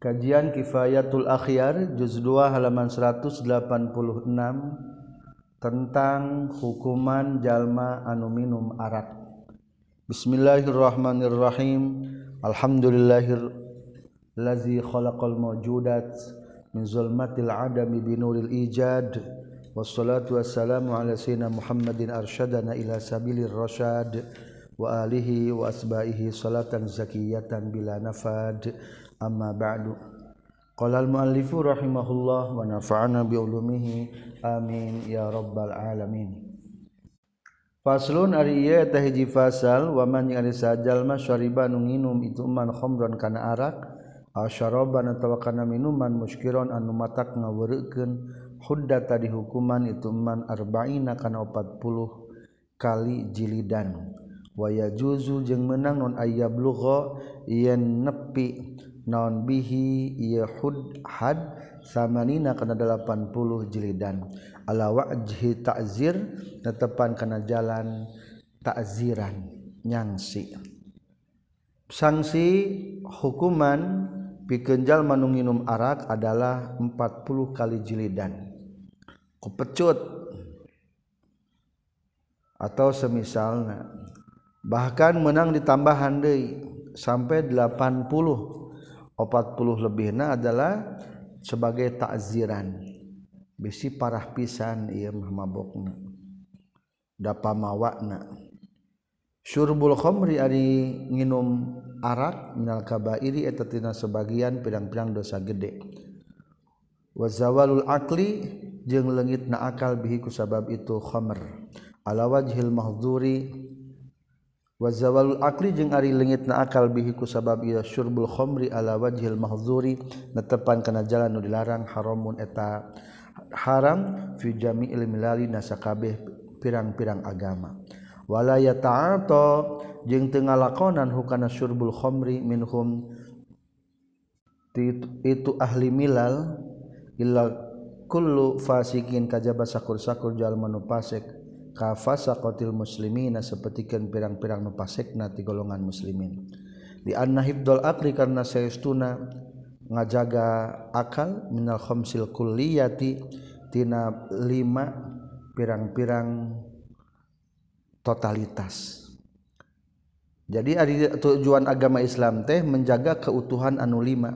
Kajian Kifayatul Akhyar juz 2 halaman 186 tentang hukuman jalma anu minum arak. Bismillahirrahmanirrahim. Alhamdulillahir lazi khalaqal mawjudat min zulmatil adami binuril ijad. Wassalatu wassalamu ala sayyidina Muhammadin arsyadana ila sabilir rasyad wa alihi wa asbahihi salatan zakiyatan bila nafad. amma ba'du. Qala al muallifu rahimahullah wa nafa'ana bi ulumihi. Amin ya rabbal alamin. Faslun ari ieu teh hiji fasal wa man ari sajalma syariba nu nginum itu man khamran kana arak asyaraban atawa kana minuman muskiron anu matak ngaweureukkeun hudda tadi hukuman itu man arba'ina kana 40 kali jilidan. Wa yajuzu jeung meunang non ayyablugha yen nepi naon bihi yahud had samanina kana 80 jilidan ala wajhi ta'zir netepan kana jalan ta'ziran nyangsi. Sanksi hukuman pikeun jalma arak adalah 40 kali jilidan kupecut. Atau semisalnya bahkan menang ditambahan deui sampai 80 40 lebihnya adalah sebagai takziran besi parah pisan ieu mah mabokna. Da pamawakna. Syurbul khomri ari nginum arak minal kabairi eta tina sebagian pirang-pirang dosa gede. Wa zawalul akli jeung leungitna akal bihi ku sabab itu khamr. Ala wajhil mahdzuri wazawalul akli jeung ari leungit na akal bihi ku sabab ieu syurbul khamri ala wajhil mahdzuri netepan kana jalan nu dilarang haramun eta. Haram fi jami'il milali nasakabeh pirang-pirang agama. Wala yata'ata jeung teu ngalakonan hukana syurbul khamri minhum itu ahli milal illa kullu fasikin kajaba sakur-sakur jalma nu fasik kafasa qatil muslimina sapertikeun pirang-pirang nu pasekna ti golongan muslimin. Di anna hibdul aqli karna saestuna ngajaga akal minal khamsil kulliyati tina lima pirang-pirang totalitas. Jadi ari tujuan agama Islam teh menjaga keutuhan anu lima.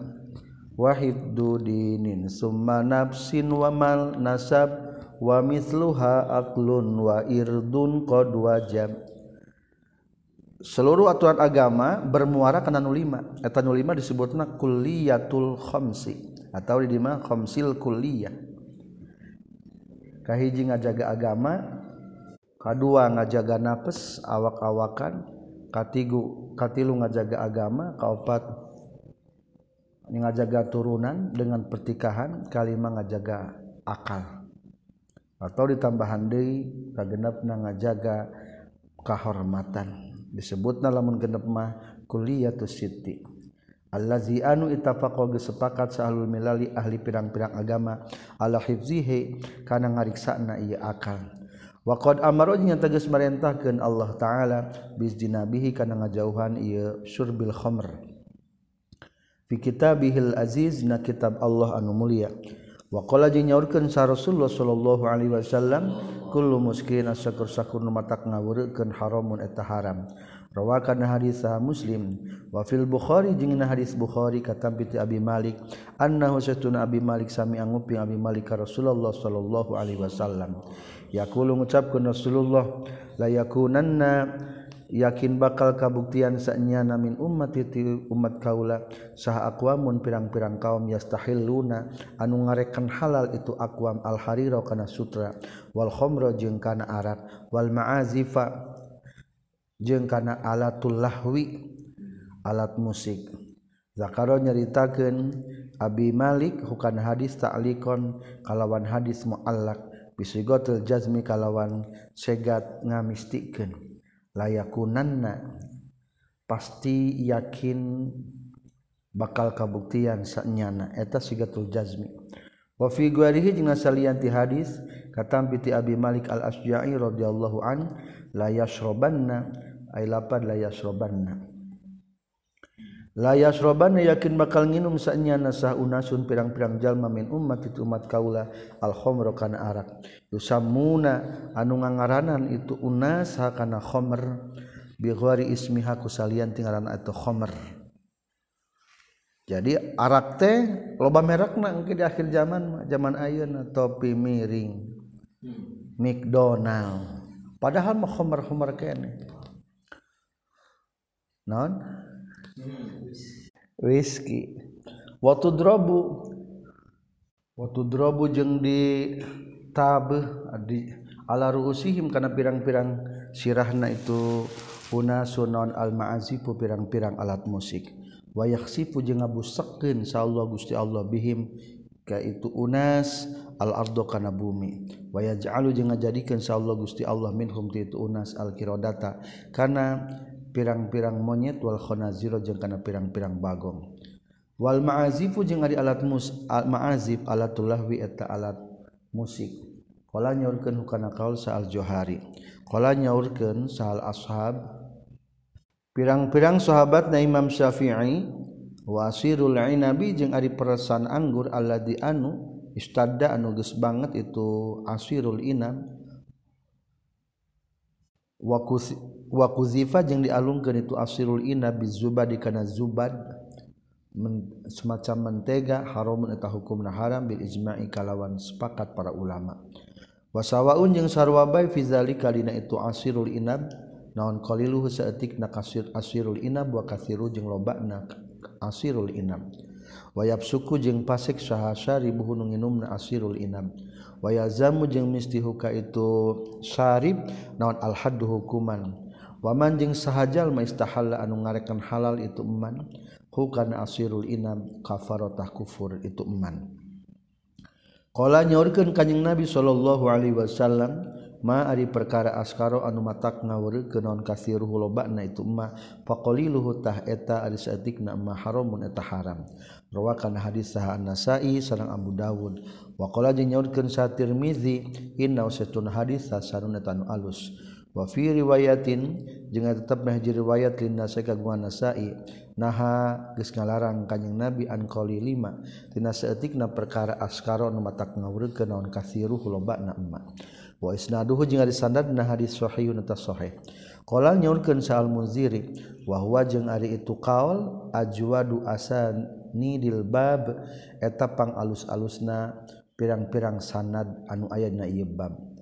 Wahid dinin summa nafsin wa mal nasab wa mithluha aklun wa irdun qad wajab seluruh aturan agama bermuara kana nu lima eta nu lima disebutna kulliyatul khamsi atau di mana khamsil kulliyah. Kahiji ngajaga agama kadua ngajaga napes awak-awakan katigu katilu ngajaga agama kaopat ngajaga turunan dengan pertikahan kalima ngajaga akal atau ditambahan Dewi kagenap na ngajaga kahormatan. Disebut na lamun genep mah kulliyatu Siti allazi anu ittafaqo sepakat sahlul milali ahli pirang-pirang agama ala hifzihi kana ngariksana ieu akal. Wa qad amarnya tegas merintahkeun Allah taala bizdinabihi kana ngajauhan ieu surbil khamr. Fi kitabihil aziz na kitab Allah anu mulia. Wakola jeung nyaurkeun sa Rasulullah sallallahu alaihi wasallam kullu muskin asakur sakur nu matak ngawurkeun haramun eta haram. Rawakan hadis sah Muslim wa fil Bukhari jeung na hadis Bukhari katampi Abi Malik annahu satuna Abi Malik sami anguping Abi Malik ka Rasulullah sallallahu alaihi wasallam. Yaqulu ngucapkeun Rasulullah la yakunanna yakin bakal kabuktian sanya namin umat titi umat kaula. Sah akwamun pirang-pirang kaum yastahilluna anu ngarekan halal itu akwam al-harira kana sutra. Wal khomro jeung kana arak. Wal ma'azifa jeung kana alatul lahwi alat musik. Zakaro nyaritakeun Abi Malik hukan hadis ta'likon kalawan hadis muallak. Bisigotil jazmi kalawan segat ngamistikkeun layakunanna. Pasti yakin bakal kabuktian saknyana eta sigatul jazmi. Wa fi guarihi jeung salianti hadis katam piti Abi Malik Al Asja'i radhiyallahu an la yashrabanna ay lapad la yashrabanna layas roban yakin bakal nginum saatnya nasah unasun pirang-pirang jalma min umat itu umat kaula alhomro kana arak. Yusamuna anu ngangaranan itu unas hakana khomer bighari ismiha kusalian tinggalan atau khomer jadi arak teh loba merekna engke di akhir zaman zaman ayeuna topi miring McDonald. Padahal mah khomer-khomer kene. Non rizki waktu drobu waktu drobu jeng di tab di ala ruusihim karena pirang-pirang sirahna itu una sunon al maazifu pirang-pirang alat musik. Wayak jeung jeng ngabusekeun Allah Gusti Allah bihim ka itu unas al ardo kana bumi. Wayaj'alu jeung ngajadikeun Allah Gusti Allah minhum ti itu unas al kirodata karena pirang-pirang monyet wal khonaziro jeung kana pirang-pirang bagong. Wal ma'azifu jeung ari alat mus al ma'azif alatul lahwi eta alat musik. Qala nyaurkeun hukana kaul sa'al johari. Qala nyaurkeun sa'al ashab. Pirang-pirang sahabat na Imam Syafi'i wasirul inabi jeung ari peresan anggur alladzi anu istadda anu geus banget itu asirul inab. wakuzifa jeung dialungkan itu asirul inna bizuba dikana zubad men, semacam mentega haramun eta hukumna haram bil ijma'i kalawan sepakat para ulama. Wasawaun jeung sarwa bae fi zalika dina itu asirul inab naon qaliluhu saeutik na kasir asirul inab wa kathiru jeung lobana asirul inab wayab suku jeung pasik saha syaribuhu nu nginumna asirul inab wayazamu jeung mistihuka itu syarib naon al-haddu hukuman. Waman jeung sahajal maistahalla anu ngarekan halal itu eman. Hukana asirul inam kafarotah kufur itu eman. Kala nyaurkeun kanjing Nabi sallallahu alaihi wasallam ma ari perkara askaro anu matak ngawur ke non kasiruhu loba na itu ma fakoli luhutah eta aris na ma haramun eta haram. Rawakan hadis sah nasai sarang Abu Dawud. Wakola jeung nyaurkeun sa Tirmizi inna usatun hadis saruna tanu alus. Wa fi riwayatin jeung tetep meh riwayat lin nasai kagungan nasai naha geus ngalarang kanjing Nabi an qali lima. Dina saeutikna perkara askaro nu matak ngawurkeun naon kasiruh loba na emak wa isnaduhu jeung ari sanadna hadis sahihun ta sahih. Qala nyaurkeun sa'al munziri wa huwa jeung ari itu qaul ajwadu asan nidil bab eta pang alus-alusna pirang-pirang sanad anu aya dina ieu bab.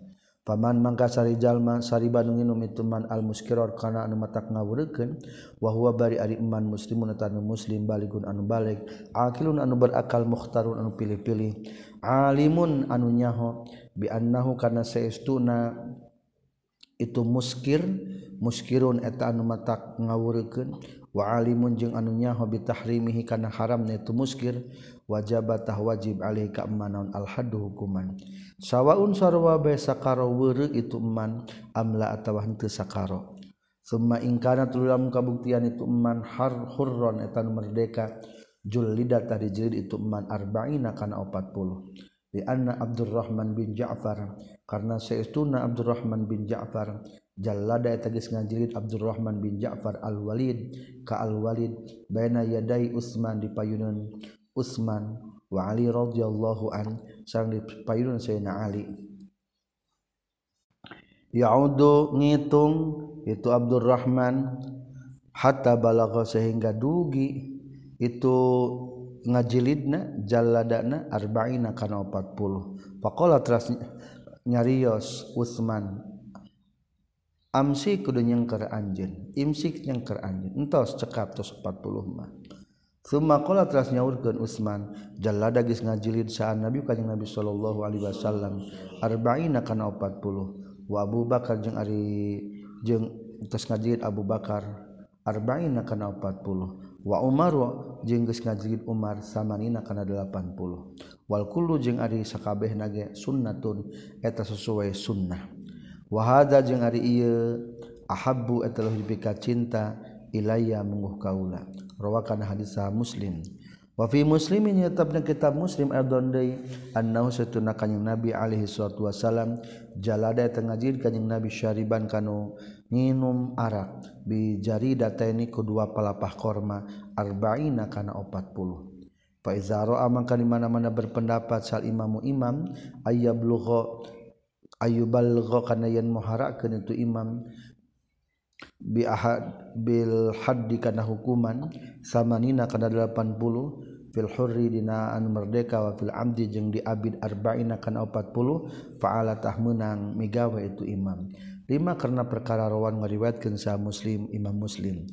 Paman mangka sari jalma sari Bandung nginum itu man al muskiror kana anu matak ngawureukeun wa huwa bari ari iman muslimun tanu muslim baligun anu balik akilun anu berakal mukhtarun anu pilih-pilih alimun anu nyaho biannahu karena seestuna itu muskir muskirun eta anu matak ngawurkeun wa alimun jeung anu nyaho bitahrimihi kana haramna itu muskir. Wajabatah wajib alaihi ka naon? Al haddu hukuman. Sawaun sarwa bae sakaro weureu itu man amla atawa henteu sakaro. Summa ingkana tululam kabuktian itu man har hurron eta merdeka. Jul lidah tadi jilid itu man arba'ina kana 40 di anna Abdurrahman bin Ja'far. Karena saestuna Abdurrahman bin Ja'far jallada eta geus ngajilid Abdurrahman bin Ja'far al-Walid ka al-Walid baina yadai Utsman di payunan Utsman wa Ali radhiyallahu an sang dipayun Sayyidina Ali. Yaudu ngitung itu Abdurrahman hatta balagha sehingga dugi itu ngajilidna jalladana arba'ina kana 40 faqala teras nyarios Utsman amsi kudu nyengker anjeun imsik nyengker anjeun entos cekap tos 40 mah. Suma qala teras nyaurkeun Utsman jalada geus ngajilid saan Nabi kanjing Nabi sallallahu alaihi wasallam arba'ina kana 40 wa Abu Bakar jeung ari jeung tos ngajilid Abu Bakar arba'ina kana 40 wa Umar jeung geus ngajigit Umar samanina kana 80 wal kullu jeung ari sakabeh nage sunnatun eta sesuai sunnah. Wa hadza jeung ari ieu ahabbu eta lebih ka cinta ilayya menguh kaula. Rawakan hadisah muslim. Wa fi muslimin yatabna kitab muslim adon deui annahu satuna kanjing nabi alaihi salatu wasalam jalada tengajid kanjing nabi syariban kanu nginum arak. bijari data ini kedua palapah korma arba'ina kana 40 Faizaro iza ra'a mangka di mana-mana berpendapat sal imamu imam ayyablugha ayyubalgha kana yan muharakeun itu imam bi ahad bil haddi kana hukuman samanina kana 80 fil hurri dina an merdeka wa fil amdi jeung di abid arba'ina kana 40 fa'ala tah meunang migawa itu imam. lima karena perkara rawan ngariwayatkeun sa muslim imam muslim.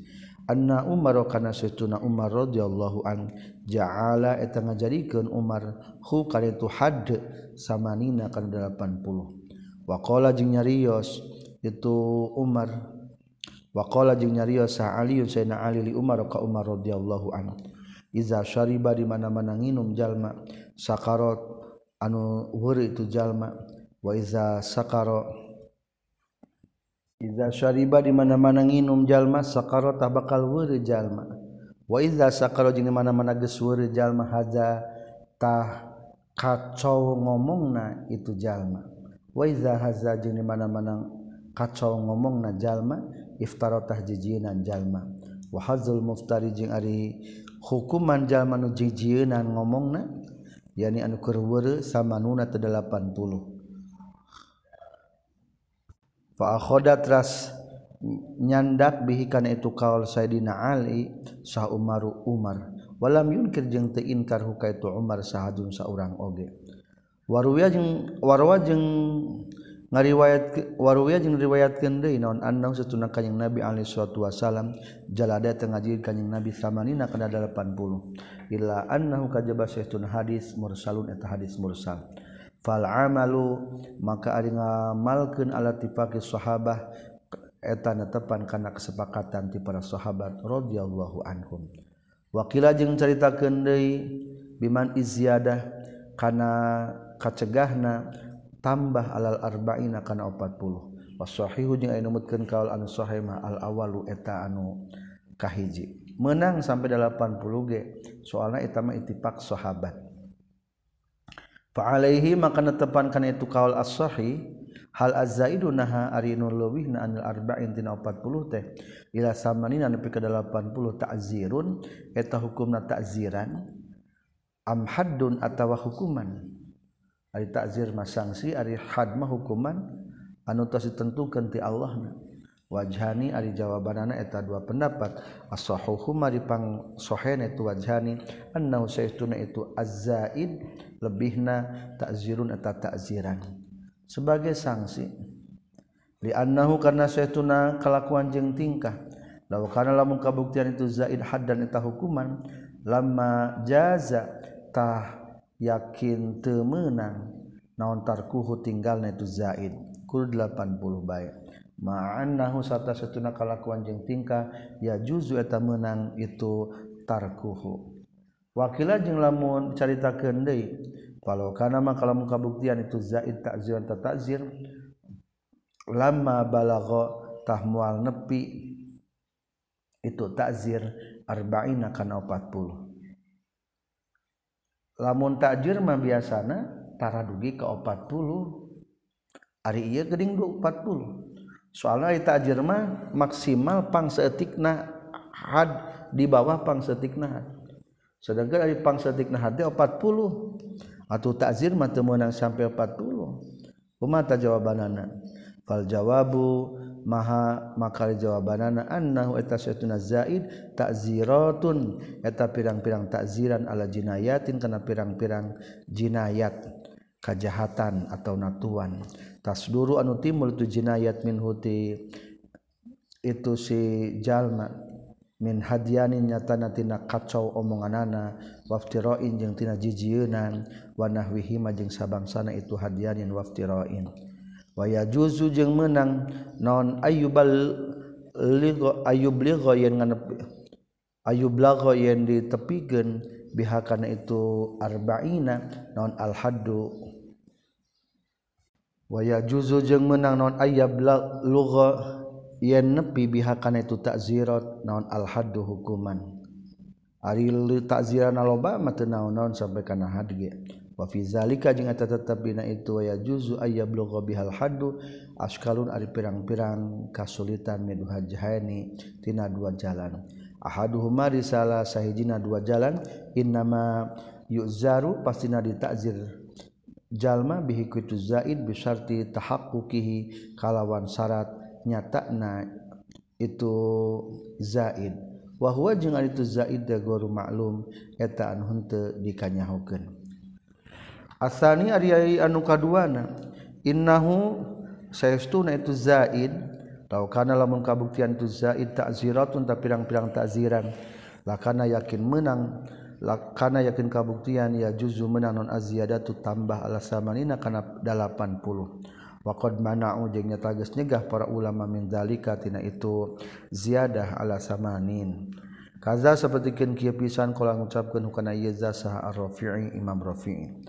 Anna umar kana saytuna umar radhiyallahu an ja'ala eta ngajadikeun umar hu kana itu had samanina kana 80 waqala jeung nyarios itu umar waqala jeung nyarios sa ali sayna ali li umar ka umar radhiyallahu anhu iza syariba di mana-mana nginum jalma sakarot anu huri itu jalma. Wa iza sakaro Iza syariba di mana-mana nginum jalma sakarota bakal wuri jalma. Wa iza sakaro jeung mana-mana geus weure jalma haza tah kacau ngomongna itu jalma. Wa iza haza jeung mana-mana kacau ngomongna jalma iftarotah jijieunan jalma. Wa hazul muftari jeung ari hukuman jalma nu jijieunnan ngomongna yani anu keur weure samanuna puluh. 80. faakhoda teras nyandak bihikan itu kaul Sayyidina Ali sah Umaru Umar. Walam yunkir jeung teu inkar huka itu Umar sahadun saurang oge. Waruya jeung warwa jeung ngariwayat waruya jeung riwayatkeun deui naon annau satuna kanjing Nabi alaihi salatu wasalam jalada teu ngaji kanjing Nabi samanina kana 80 illa annahu kajaba saytun hadis mursalun eta hadis mursal. fal amalu maka ari ngamalkeun ala tifaqis sahabah eta netepan kana kesepakatan ti para sahabat radhiyallahu anhum. Wakila jeung caritakeun deui biman iziyadah kana kacegahna tambah alal arba'ina kana 40 wasahihu jeung aya numutkeun kaul anu sahih mah al awalu eta anu kahiji. Menang sampai 80 ge soalna eta mah ittifaq sahabat. Faalaihi maka tepan karena itu kaul asohi hal azaidu naha arinu lewih na anil arba'in tina 40 teh. Ila samanina nepi ka 80 ta'zirun eta hukumna ta'ziran am haddun atawa hukuman. Ari ta'zir masangsi ari had mah hukuman anu tos ditentukeun ti Allah na wajhani ari jawabanana eta dua pendapat. As-sahuhu mari pang sohen itu wajhani. Annahu sayyiduna itu az-zaid lebihna takzirun atau takziran sebagai sanksi li annahu karena saytuna kelakuan jeung tingkah. Law kana lamun kabuktian itu zaid haddan eta hukuman lama jaza tah yakin teu meunang naon tarkuhu tinggalna itu zaid. Kul 80 bae ma'annahu sarta satuna kalakuan jeung tingkah ya juzu eta menang itu tarkuhu. Wakila jeung lamun caritakeun deui kalau kana mah lamun kabuktian itu zaid takzir ta takzir lama balagha tahmual nepi itu takzir arba'ina kana 40 lamun takzir mah biasana tara dugi ka 40 ari ieu geuning 40 soalnya eta ajir mah maksimal pangseetikna had di bawah pangseetikna had. Sedangkan dari pangseetikna had 40 atau takzir mah teu sampai 40 kumaha jawabanana? Fal jawabu maha maka jawabanana annahu eta syaitan zaid takziratun eta pirang-pirang takziran ala jinayatin kana pirang-pirang jinayat kejahatan atau natuan. tasduru anu timbul tu jinayat min huti. Itu si jalma. Min hadianin nyatana tina kacau omonganana. Waftiroin jeung tina jijieunan wa nahwihi jeung sabangsana itu hadianin waftiroin. Wa yajuzu jeung meunang non ayyubal ligo ayub ligo yen nganep ayub lago yen ditepikeun bihakana itu arba'ina non al haddu waya juzu jeung menang non ayab lugha yen nepi bihakan itu takzirat naon alhadu hukuman. Ari takziran loba mah teu naon-naon sampai kana had ge. Wa fi zalika jeung eta tetep dina itu waya juzu ayab lugha bihal haddu askalun ari pirang-pirang kasulitan min hajhaini tina dua jalan. Ahaduhuma risalah sahijina dua jalan innama yuzaru pastina ditakzir jalma bihi kuitu zaid bisarti tahaqquqihi kalawan syarat nyatana itu zaid. Wa huwa jeung ari itu zaid da guru maklum eta anu henteu dikanyahokeun asani ari anu kaduana innahu saestuna itu zaid tau kana lamun kabuktian itu zaid ta'ziratun ta pirang-pirang ta'ziran lakana yakin menang lakana yakin kabuktian ya juzu menanon aziyadatu tambah alasamanina kana 80 Waqad mana'u jeung nyata geus nyegah para ulama min zalika tina itu ziyadah ala samanin. Kaza sapertikeun kieu pisan kala ngucapkeun hukana ieu zasah ar-Rafi'i Imam Rafi'i.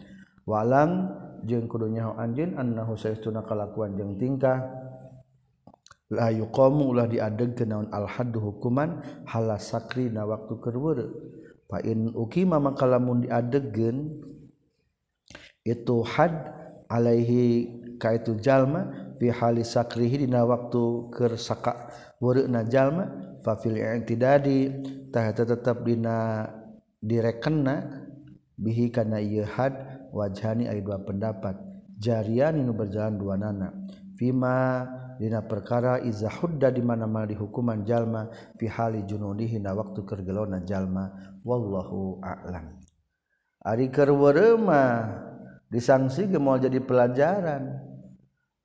walam jeung kudu nyaho anjeun annahu saestuna kalakuan jeung tingkah la yuqamu ulah diadegkeun naon al-hadd hukuman hala sakri na waktu keur fa in ukima maka lamun diadegkeun itu had alaihi itu jalma fihali sakrihi dina waktu kersaka wurukna jalma fafil i'tidadi tah tetap dina direkenna bihi kana ieu had wajhani aya dua pendapat. Jarian nu berjalan dua nana. Fima dina perkara iza hudda di mana-mana di hukuman jalma fi hali junudihi na waktu kergelona jalma wallahu a'lam. Ari keur mah disangsi ge mau jadi pelajaran.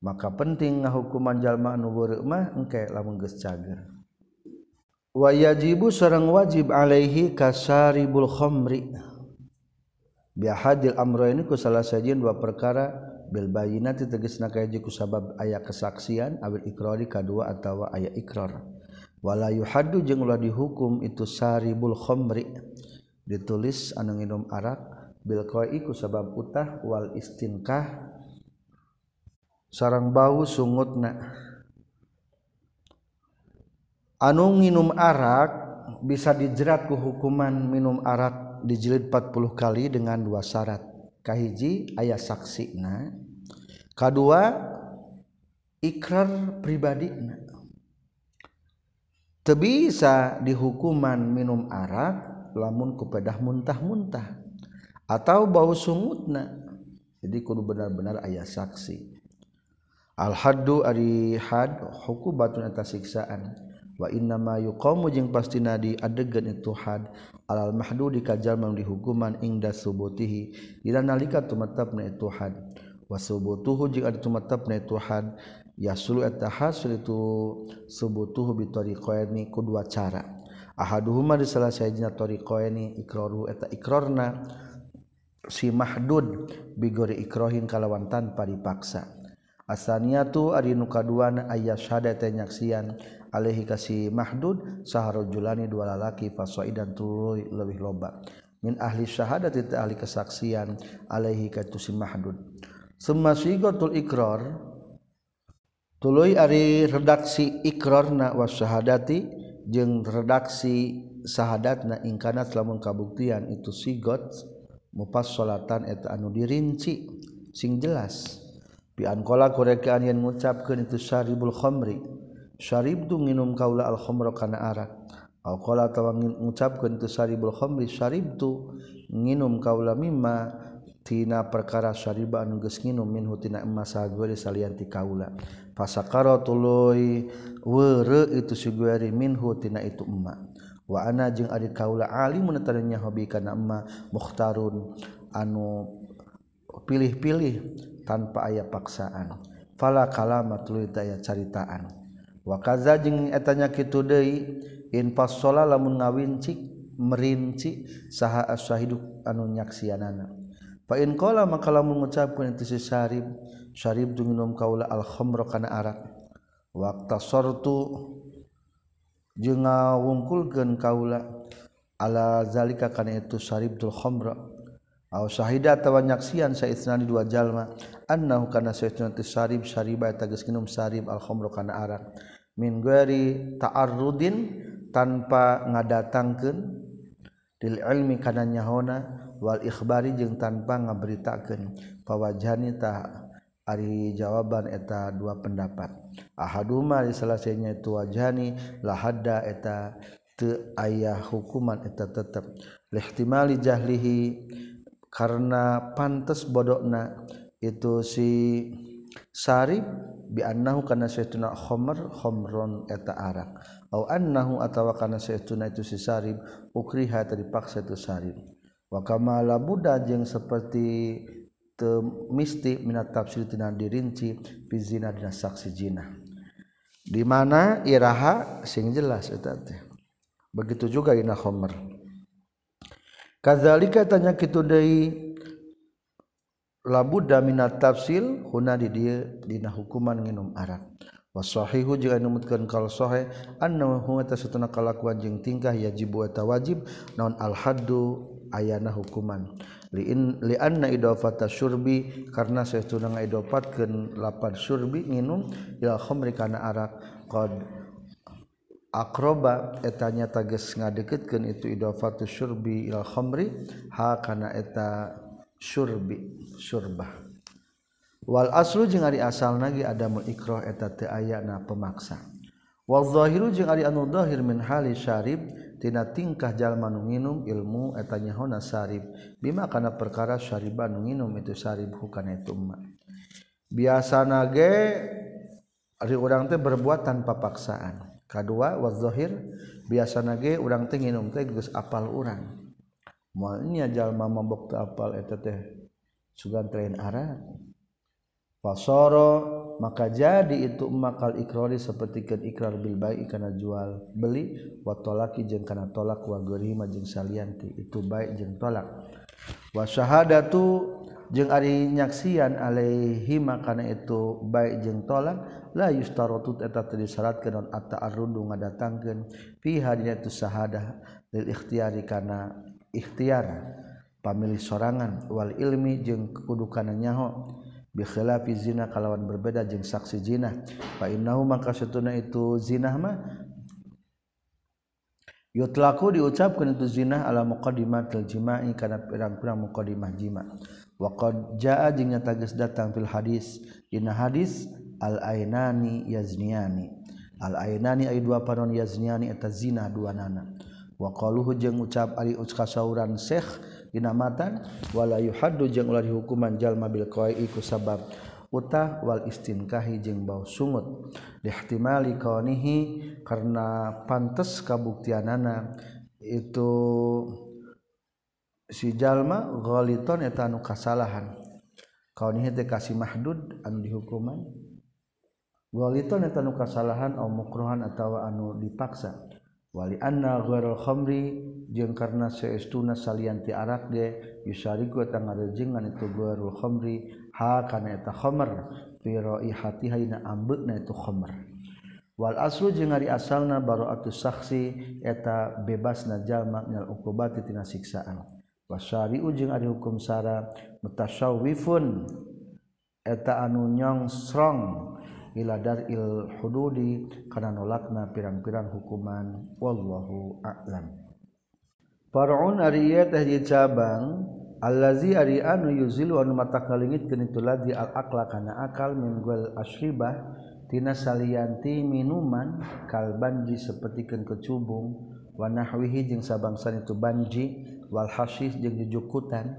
Maka penting ngahukuman jalma anu weureuh mah engke lamun geus cager. Wa yajibu sareng wajib alaihi kasaribul khamri. Bi hadil amrayni ku salah sajin dua perkara bil bayyinati tegasna kaeji ku sabab aya kesaksian awil ikrari kadua atawa aya ikrar. wala yuhadu jeung ulah dihukum itu saribul khomri. Ditulis anu nginum arak bil qai ku sabab utah wal istinkah. Sarang bau sungutna. Anu nginum arak bisa dijerat ku hukuman minum arak dijilid 40 kali dengan dua syarat. Kahiji ayah saksi na kedua ikrar pribadi. na bisa dihukuman minum Arab lamun kepada muntah-muntah. Atau bau sungutna. Jadi kudu benar-benar ayah saksi. Al-haddu ari had hukubatun atas siksaan. Wa inna ma yuqamu jeung pastina di adegan itu had. Alal mahdu dikajal mang dihukuman ingda subutihi dina nalika tumetepna itu had. Wa subutuhu jeung ari tumetepna itu had. yasulu eta hasil itu subutuhu bitariqaini ku dua cara. Ahaduhuma di salah sayajina tariqaini ikraru eta ikrarna si mahdud bigori ikrohin kalawan tanpa dipaksa. Asaniyatu ari nu kaduana syada eta nyaksian alaihi kasi mahdud saharujulani dua lalaki fasoidan tuluy lebih loba. Min ahli syahadati ahli kesaksian alaihi katu si mahdud. Summa sigotul ikrar tuluy ari redaksi ikrarna wasyahadati jeung redaksi sahadatna ingkana lamun kabuktian itu sigot mupas salatan eta anu dirinci. Sing jelas piankola korekaan yang mengucapkan itu syaribul khomri. Syarib tu minum kaula al khomro kana arak. Alkola tawangin mengucapkan itu syaribul khomri syarib tu kaula mimma tina perkara syariba anu geus nginum minhu tina emas sagori salian ti kaula. Fasakara tuluy weure itu sigueri minhu tina itu emma. Wa ana jeung ari kaula alimun tadanya hobi kana emma mukhtarun anu pilih-pilih tanpa aya paksaan. Fala kalama tuluy daya caritaan. Wa kaza jeung etanya kitu deui in fasola lamun ngawinci merinci saha asyahidu anu nyaksianana. fa in qala maka lamun mengucapkan itu si syarib syarib tu minum kaula al khamra kana arak. waqta sortu jeung ngawungkulkeun kaula ala zalika kana itu syaribul khamra. Aw syahida atawa nyaksian saitsnani dua jalma annahu kana saitsna syarib syariba tagis minum al khamra kana arak. Min gari ta'arrudin tanpa ngadatangkeun dil ilmi kana nyahona wal ikhbari jeung tanpa ngaberitakeun pawajhani ta ari jawaban eta dua pendapat. Ahaduma di selesainya itu wajhani lahadda eta teu ayah hukuman eta tetep. Lihtimali jahlihi karena pantes bodokna itu si sarib biannahu kana saytuna khamr khamron eta arak au annahu atawa kana saytuna itu si sarib ukriha tadi paksa itu sarib wa kama la buddha jeung seperti misti minat tafsir tina dirinci fi zina dina saksi zina. Di mana iraha sing jelas eta begitu juga ina khamr kadzalika tanya kitu deui labudda minat tafsil huna di dieu dina hukuman nginum arak. Wasahihu jeung numutkeun kal sahih annahu ta satuna kalakuan jeung tingkah yajib wa wajib naon al haddu ayana hukuman. Lianna idofata surbi karena saya sudah ngaidofatkeun lapan surbi nginum ila khamri kana arak. Qad akroba etanya tages ngadeketkeun itu idofatu surbi ila khamri ha kana eta surbi surbah wal aslu jeung ari asal nagi ada mu ikrah eta teu ayana pemaksa. Wal zahiru jeung ari anu zahir min hali syarib tina tingkah jalma nu nginum ilmu eta nyahona sarib bima kana perkara syariban nu nginum itu sarib hukana itu ma biasana ge ari urang teh berbuat tanpa paksaan. Kadua wa zahir biasana ge urang teh nginum teh geus apal urang. Moal nya jalma mabok teu apal eta teh sugan train arah fasoro maka jadi itu makal ikrori sepertikan ikrar bil baik karena jual beli wa tolaki jeng karena tolak wa gerima jeng salianti itu baik jeng tolak. Wa syahadatu jeng ari nyaksian alaihi makana itu baik jeng tolak la yustaratu eta teu disyaratkeun non atta arrudu ngadatangkeun fi hadina itu syahadah lil ikhtiyari kana ikhtiar pamilih sorangan wal ilmi jeung kudukana nyaho. bikhilafi zina kalawan berbeda jeung saksi zina. Fa innahu maka setuna itu zina mah yutlaku diucapkan itu zina ala muqaddimatil jima'i kana pirang-pirang muqaddimah jima. Wa qad jaa jeung nyata geus datang fil hadis dina hadis al ainani yazniani al ainani ay dua panon yazniani eta zina dua nana. Wa qaluhu jeung ucap ari ucka sauran syekh dinamatan wala yuhadu jeung ulah hukuman jalma bil qai iku sabab utah wal istinkahi jeung bau sungut. Dihtimali qanihi karena pantes kabuktianana itu si jalma ghaliton eta anu kasalahan. Qanihi teh kasih mahdud anu dihukuman. Ghaliton eta anu kasalahan au mukruhan atawa anu dipaksa. Wali anna ghairul khamri jeung karena seestuna salianti arak ge yusari gua tang ngarejengan itu guarul khamri ha kana eta khamr fi raihati hayna ambeuna itu khamr wal aslu jeung ari asalna bara'atu saksi eta bebasna jalma minal uqubati tina siksaan. Wasari jeung ari hukum sara mutasyawifun eta anu nyong strong iladar il hududi kana nolakna pirang-pirang hukuman wallahu a'lam. Farun ari teh cabang allazi ari anu yuzilu anu mata kalingit kenitu ladi al akla kana akal min gwal asribah tina salianti minuman kal banji sapertikeun kecubung wa nahwihi jeung sabangsan itu banji wal hasis jeung jujukutan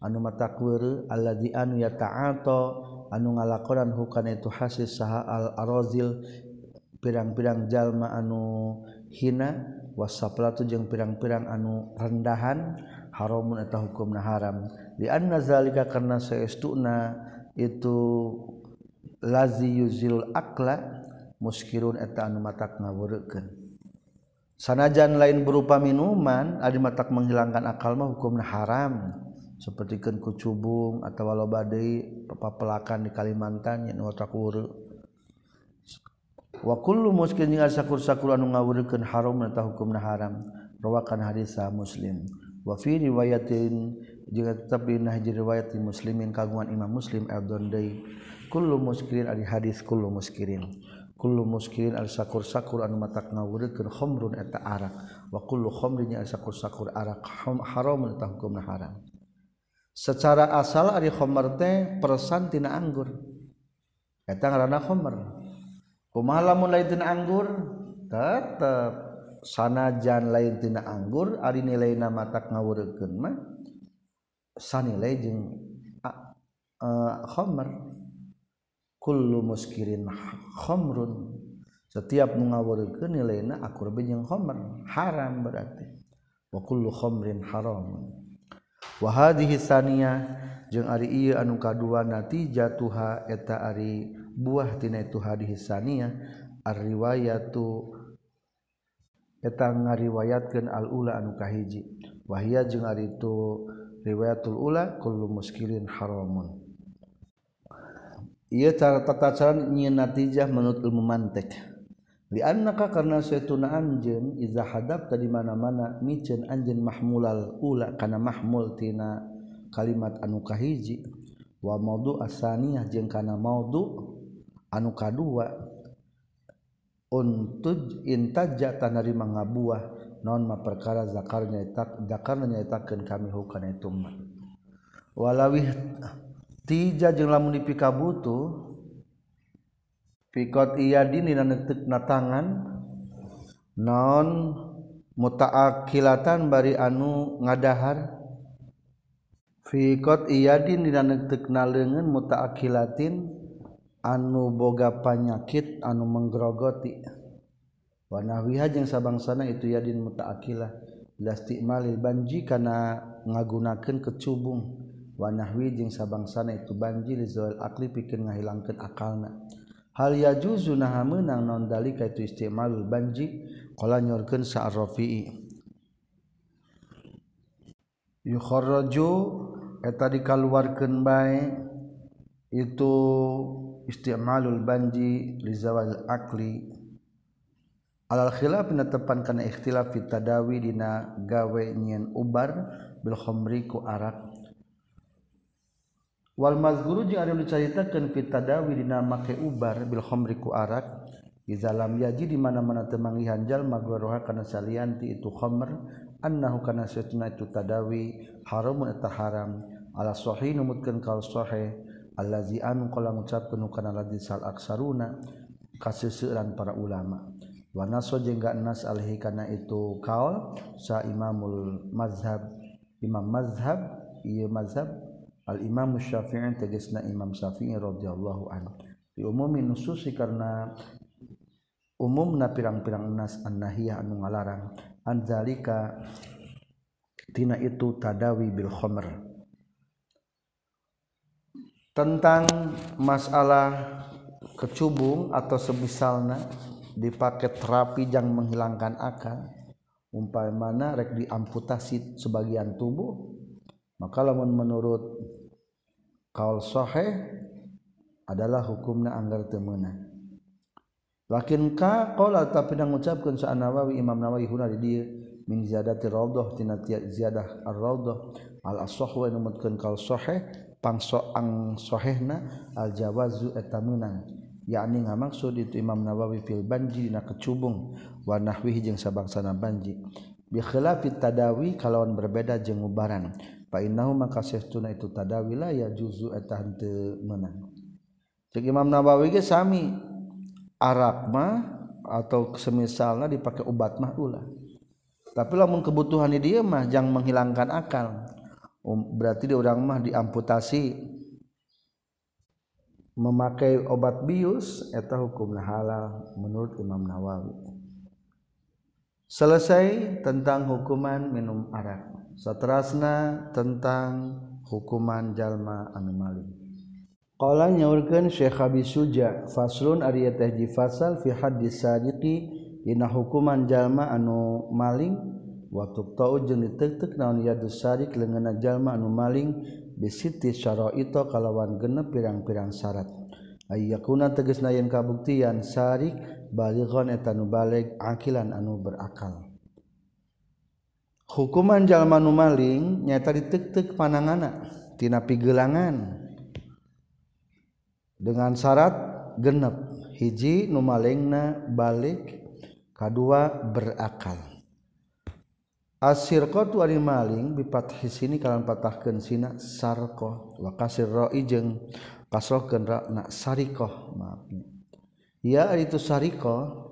anu mata kweureul allazi anu yata'ato anu ngalakonan hukana itu hasis saha al arazil pirang-pirang jalma anu hina wasaplatu jeung pirang-pirang anu rendahan haramun eta hukumna haram. Li anna zalika karna saestuna itu lazi yuzil akla muskirun eta anu matak ngawureukeun sanajan lain berupa minuman ari matak menghilangkan akal mah hukumna haram. Seperti kucubung atau walau badai pepelakan di Kalimantan yang otak wuru wa kullu muskin sakur-sakur anu ngawurkeun haram eta hukumna haram. Rawakan hadis muslim. Wa fi riwayatin jeung tetap di nahji riwayat muslimin kagungan imam muslim al-dondai kullu muskirin ari hadis kullu muskirin. Kullu muskirin al sakur-sakur anu matak ngawurkeun khamrun eta arak. Wa kullu khamrin al sakur-sakur arak haram atau haram. Secara asal ari khamr teh persan tina anggur. Eta ngaranna khamr. pemalamun lain tina anggur tetep. Sanajan lain tina anggur Ari nilai nama tak mah sanilai jeung khamr e, kullu muskirin khamrun setiap mengawurkeun nilaina akur jeung khomer haram berarti. Wa kullu khamrin haram wa hadhihi saniyah jeung ari ieu anu kadua natijatuha eta ari buah tina itu hadis sania riwayatu eta ngariwayatkeun al ula anu kahiji. Wahia jeung ari itu riwayatul ula kullu muskilin haramun. Ieu cara tata cara nyieun natijah menurut ilmu mantek. Li annaka karna saytuna anjeun iza hadab tadi mana-mana miceun anjeun mahmulal ula kana mahmul tina kalimat anu kahiji. Wa maudu asaniyah jeung kana maudu' anu kadua untuk intaja tanari mangabuah non ma perkara zakarnya nyaita zakar nyaitakeun kami hukana itu mah. Walawih tija jeung lamun dipika butuh pikot iya dini na tangan non mutaakilatan bari anu ngadahar fikot iya dini na leungeun mutaakilatin anu boga panyakit anu menggerogoti. Wanawiha jeung sabangsana itu yadin mutaakilah lastimalil banji kana ngagunakeun kecubung. Wanahwi jeung sabangsana itu banji lizoil akli pikeun ngahilangkeun akalna. Hal yajuzu nah meunang naon dalika itu istimalul banji? Qala nyorkeun sa Rafi'i. Yukharraju eta dikaluarkeun bae. Itu istimalul banji li zawal akli. Alal khilaf tepan kana ikhtilaf fit tadawi dina gawe nyen ubar bil khamri ku arak Wal mazguru jeung anu dicaritakeun fi tadawi dina make ubar bil khamri ku arak iza lam yaji di mana-mana teu manggihan jalma goroha kana salianti itu khamr annahu kana satuna itu tadawi haramun eta haram. Ala sahih numutkeun kal sahih allazi anu qala ngucapkeun kana ladzi sal aksaruna kaseuseuran para ulama. Wa naso jeung ga nas alhi kana itu kaul sa imamul mazhab. Imam mazhab ieu mazhab al imam syafi'i tegasna imam syafi'i radhiyallahu anhu. Di umumin nususi karena umumna pirang-pirang nas annahiyah anu ngalarang anzalika tina itu tadawi bil khamr. Tentang masalah kecubung atau semisalna dipakai terapi yang menghilangkan akal umpamana rek diamputasi sebagian tubuh maka lamun menurut kaul sahih adalah hukumna anggar teu meunang lakin ka qala tapi dan ngucapkeun sa Nawawi Imam Nawawi huna di dieu min ziyadati raudhah tina ziyadah ar-raudhah al asah wa numutkeun kaul sahih pangso ang sahihna al jawazu eta meunang yakni ngamaksud itu Imam Nawawi fil banji dina kecubung wa nahwihi jeung sabangsana banji. Bi khilafit tadawi kalawan berbeda jeung ubaran. Maka tun itu tadawilah ya juzu menang. Imam Nabawi Sami Arabma atau semisalnya dipakai obat mahlah tapilah kebutuhan dia mah jangan menghilangkan akal um, berarti di orang mah diamputasi. Memakai obat bius eta hukumna halal menurut Imam Nawawi. Selesai tentang hukuman minum arak. Seterusnya tentang hukuman jalma anu maling. Qala nyaurkeun Syekh Abi Suja faslun ari teh fasal fi haddis sadiqi dina hukuman jalma anu maling? waktu tau jeung ditetek naon yadusarik leungeunna jalma anu maling bisiti syara'ita kalawan genep pirang-pirang syarat. Ayyakuna tegasna yen kabuktian sarik balighon eta nu baleg akilan anu berakal. Hukuman jalma nu maling nyata ditetek panangana tina pigelangan. Dengan syarat genep hiji nu malingna balik kadua berakal. asirqatu ari maling bi hisini kalan patahkeun sina sarqa wa kasir ra'i jeung kasrohkeun ra na sariqah maafna ya itu tu sariqah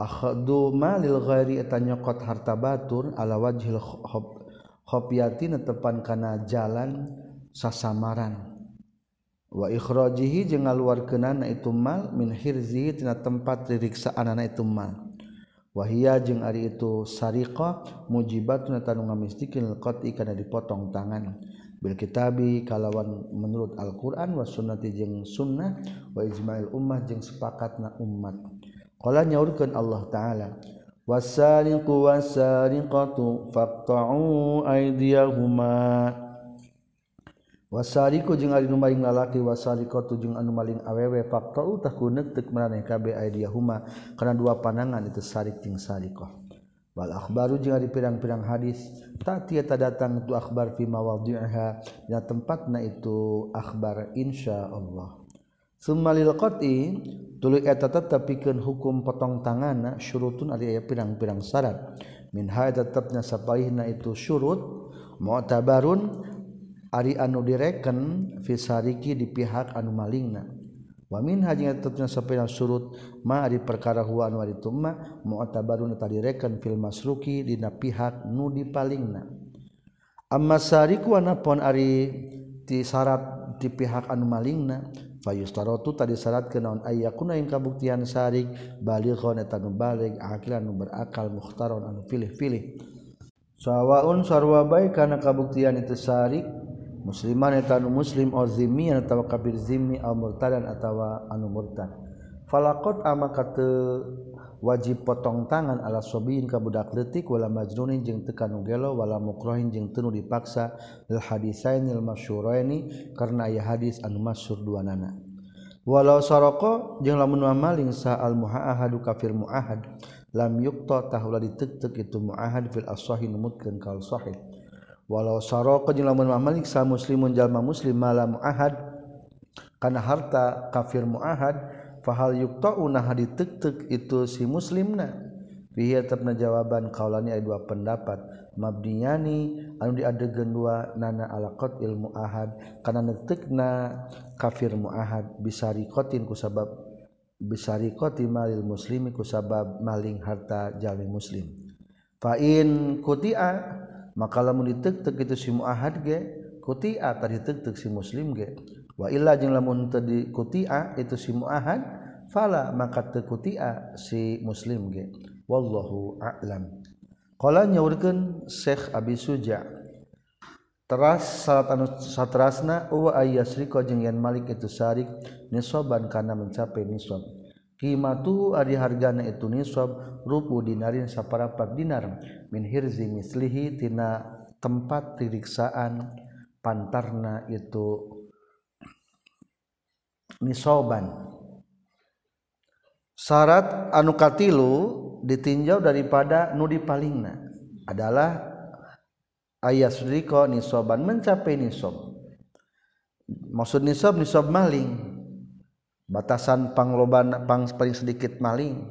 akhadu malil ghairi eta nyokot harta batur ala wajhil khob khopyati netepan kana jalan sasamaran. Wa ikhrajihi jeung ngaluarkeunana itu mal min hirzi tina tempat ririksaan itu mal. wahia jeung ari itu sariqa mujibatun tanunga mistikil qati kana dipotong tangan. Bil kitabi kalawan menurut Al-Qur'an was sunnati jeung sunnah wa ijma'il ummah jeung sepakatna umat. Qala nyaurkeun Allah taala wasariqu wasariqatu faqta'u aydiyahuma. wasariku jeung ari nu maling lalaki wasariqatu jeung anu maling awewe. Faqtau takunuk tek maraneh kabeh aidiyahuma kana dua panangan itu sarik jeung sariqah wal akhbaru jeung ari pirang-pirang hadis tati eta datang itu akhbar fi mawadhi'ha dina tempatna itu akhbar insyaallah summa lil qat'i tuluy eta tetep pikeun hukum potong tanganna syurutun ari aya pirang-pirang syarat. Min haid tetepna sapaihna itu syurut mu'tabarun Ari anu direken Fisariki di pihak anu malingna. Wamin hanya tetapnya sepeda surut ma di perkara huan wa tumma mu'tabarun tadi direken fil masruki dina pihak nu di palingna amma sariku anapon ari ti syarat di pihak anu malingna fayustarotu tadi syarat kenaon ayyakuna yang kabuktian sarik balighon eta nu balig nu berakal mukhtaron anu pilih-pilih. Sawaun sarwa baik kana kabuktian itu sarik musliman eta anu muslim au zimmi atawa kafir zimmi au murtadan atawa anu murtad. Falaqat ama kata wajib potong tangan ala sobiin ka budak leutik wala majnunin jeung teu kanu gelo wala mukrohin jeung teu dipaksa lil hadisainil masyhuraini karena aya hadis anu masyhur duanana walau saroko jeung lamun mamaling sa al muahadu kafir muahad lam yuqta tahula ditek-tek itu muahad fil asahin mutkan kal sahih. walau saro kenyelamun mamalik sa muslimun jalma muslim malam ahad karena harta kafir muahad fahal yukta'una haditek-tek itu si muslimna. Fihi tetapna jawaban kaulani ada dua pendapat. Mabniyani anu diadegeun dua nana alaqat ilmu ahad kana netekna kafir muahad bisariqatin ku sabab bisariqati malil muslimi ku sabab maling harta jalmi muslim. Fa in kutia maka lamun ditek-tek itu si muahad ge kutia tadi ditek-tek si muslim ge. Wa illa jeung lamun teu dikutia itu si muahad fala maka teu kutia si muslim ge. Wallahu a'lam. Qala nyaurkeun Syekh Abi Suja teras salat anu satrasna wa ayyasrika jeung yen malik itu syarik nisaban kana mencapai nisab. qimatu ari hargana itu nisab rupu dinarin saparapat dinar min hirzi mislihi tina tempat tiriksaan pantarna itu nisoban. Syarat anu katilu ditinjau daripada nudi palingna adalah ayat sudriko nisoban mencapai nisob maksud nisob nisob maling. Batasan pangloban pang paling sedikit maling.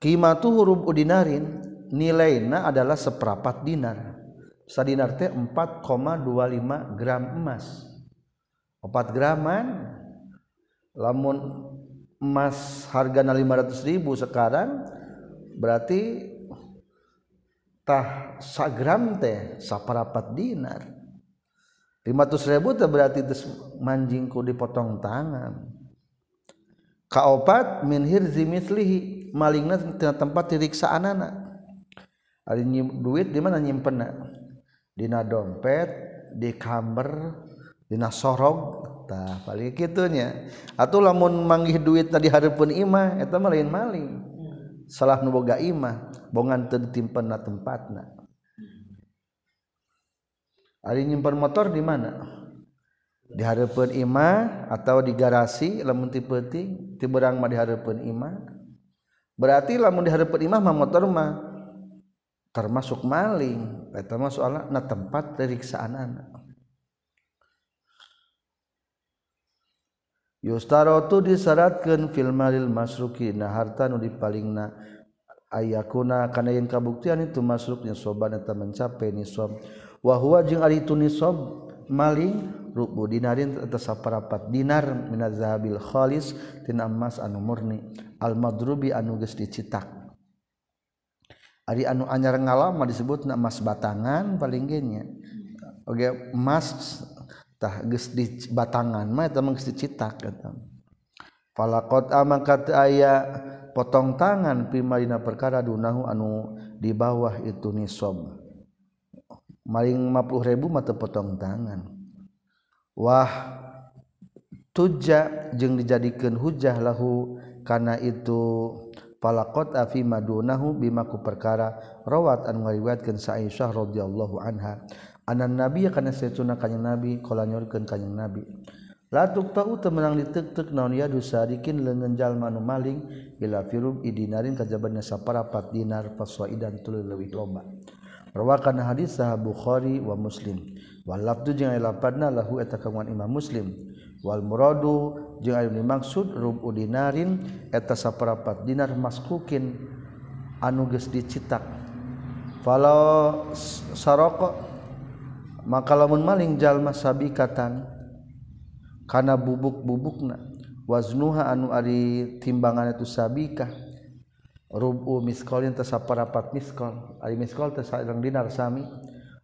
Qimatu huruf udinarin nilainya adalah seperapat dinar. Sadinar teh 4,25 gram emas. 4 graman lamun emas hargana 500 ribu sekarang berarti tah sagram teh saparapat dinar 500 ribu itu berarti manjingku dipotong tangan. Kaopat min hirzi mislihi malingna tina tempat diriksa anak ari duit di mana nyimpenna dina dompet di kamar dina sorog tah paling kitunya. Atuh lamun manggih duit tadi hareupeun imah eta mah lain maling. Salah nu boga imah bongan teu ditimpenna tempatna Ari nyimpan motor di mana? Di hadapan imah atau di garasi lamun ti peuting, ti berang mah di hadapan imah. Berarti lamun di hadapan imah mah motor mah termasuk maling, eta mah soalna na tempat periksaan anak. Yustarotu disyaratkeun fil malil masruki na harta nu dipalingna ayakuna kana yang kabuktian itu masuknya soban eta mencapai nisab wahwa jeung ari itu nisab maling rubu dinarin atas saparapat dinar minaz zahabil khalis tina emas anu murni. Al madrubi anu geus dicitak. Ari anu anyar ngalama disebutna emas batangan paling geunya oge emas tah geus di batangan mah eta mah geus dicitak eta falaqat amakat aya potong tangan pimarina perkara dunahu anu di bawah itu nisab maling 50.000 mata potong tangan. Wah tuja jeung dijadikan hujah lahu karena itu palakot afi madunahu bimaku perkara rawat an ngariwayatkeun sa Aisyah radhiyallahu anha. Anan nabi kana saytuna kanjing nabi kala nyorkeun kanjing nabi la tuqta'u temenang ditek-tek naon ya dusarikin leungeun jalma anu maling bila firub idinarin kajabanna saparapat dinar faswaidan tuluy leuwih loba rawakan hadis sah Bukhari wa Muslim. Wal lafdu jeung aya lahu eta kawan Imam Muslim. Wal muradu jeung aya dimaksud rubu dinarin eta saparapat dinar maskukin anu geus dicetak falau saroko maka lamun maling jalma sabikatan kana bubuk-bubukna waznuha anu ari timbangan itu sabikah. Rubu miskolin tesaparapat miskol. Ari miskol tesarang dinar sami.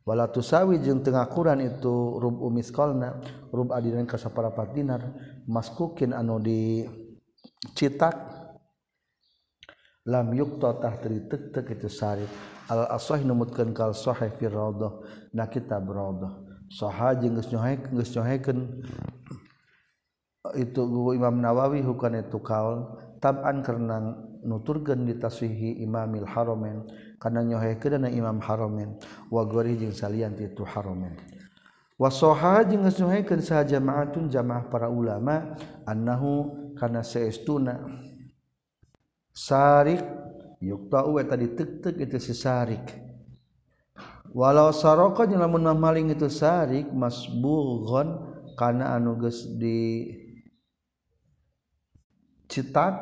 Wala tusawi jeung tengah kuran itu rubu miskolna. Rub adinan kasaparapat dinar. Maskukin anu di citak lam yukta tah teri tek tek itu sarif al asah numutkeun kal sahih fi rawdah na kitab rawdah saha jeung geus nyohekeun geus nyohekeun itu Imam Nawawi bukan itu kaul. Taban karena nuturgen ditasihi Imamil Haromen karena nyohe kedana Imam Haromen wagori jeung salian itu Haromen. Wasoha jeung ngesnyohekeun saha jamaatun jamaah para ulama annahu kana saestuna sarik yuktau eta ditek-tek itu si sarik. Walau saraka jeung lamun maling itu sarik masbughan kana anu geus di citat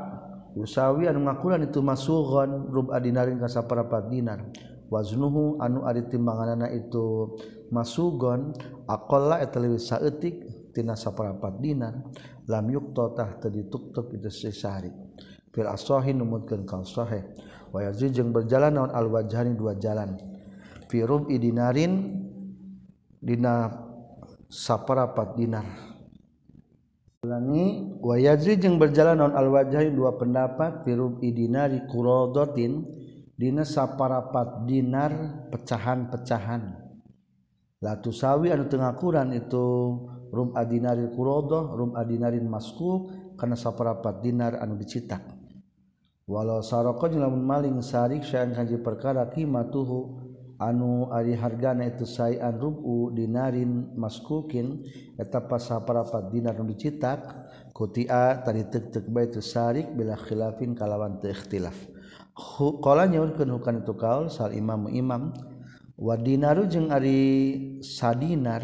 usawi anu ngakulan itu masugon rub adinarin ka saparapat dinar waznuhu anu ari timbanganana itu masugon aqalla eta leuwih saeutik tina saparapat dinar lam yukta tah teu dituktuk itu sesari fil asahi numutkeun kal sahih wa yazi jeung berjalan naon al wajhani dua jalan. Fi rub dinarin dina saparapat dinar ulangi wa yajri jeung berjalan non al wajhi dua pendapat firub idinari quradatin dina saparapat dinar pecahan-pecahan. La tusawi anu teu ngakuran itu rum adinari quradah rum adinarin masku kana saparapat dinar anu dicetak walau saraka jeung lamun maling sarik syai'an kanji perkara qimatuhu anu ari hargana itu sayan rubu dinarin maskukin eta pasaparapat dinar nu dicetak kutia tadi tek-tek baitu sarik bila khilafin kalawan teu ikhtilaf. Qala nyaurkeun hukan itu kaul sal imam imam wa dinaru jeung ari sadinar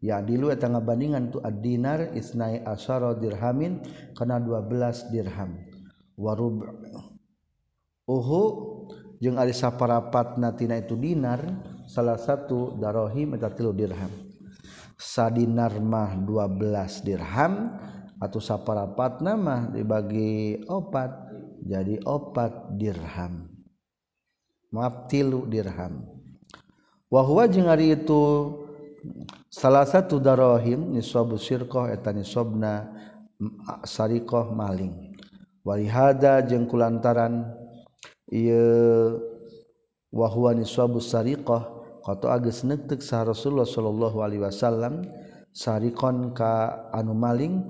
ya dilu eta ngabandingan tu ad-dinar isnai asyara dirhamin kana 12 dirham. Wa rub uhu jeung ari saparapatnatina itu dinar salah satu darohim eta tilu dirham. Sadinar mah 12 dirham atau saparapat nama dibagi opat jadi opat dirham. Maaf tilu dirham. Wahwa jeung ari itu salah satu darohim nisabu sirqah eta nisabna sarikoh maling. Walihada jeung kulantaran wahwani suabu sariqah. Koto agus netek sah Rasulullah Shallallahu Alaihi Wasallam sarikon ka anu maling.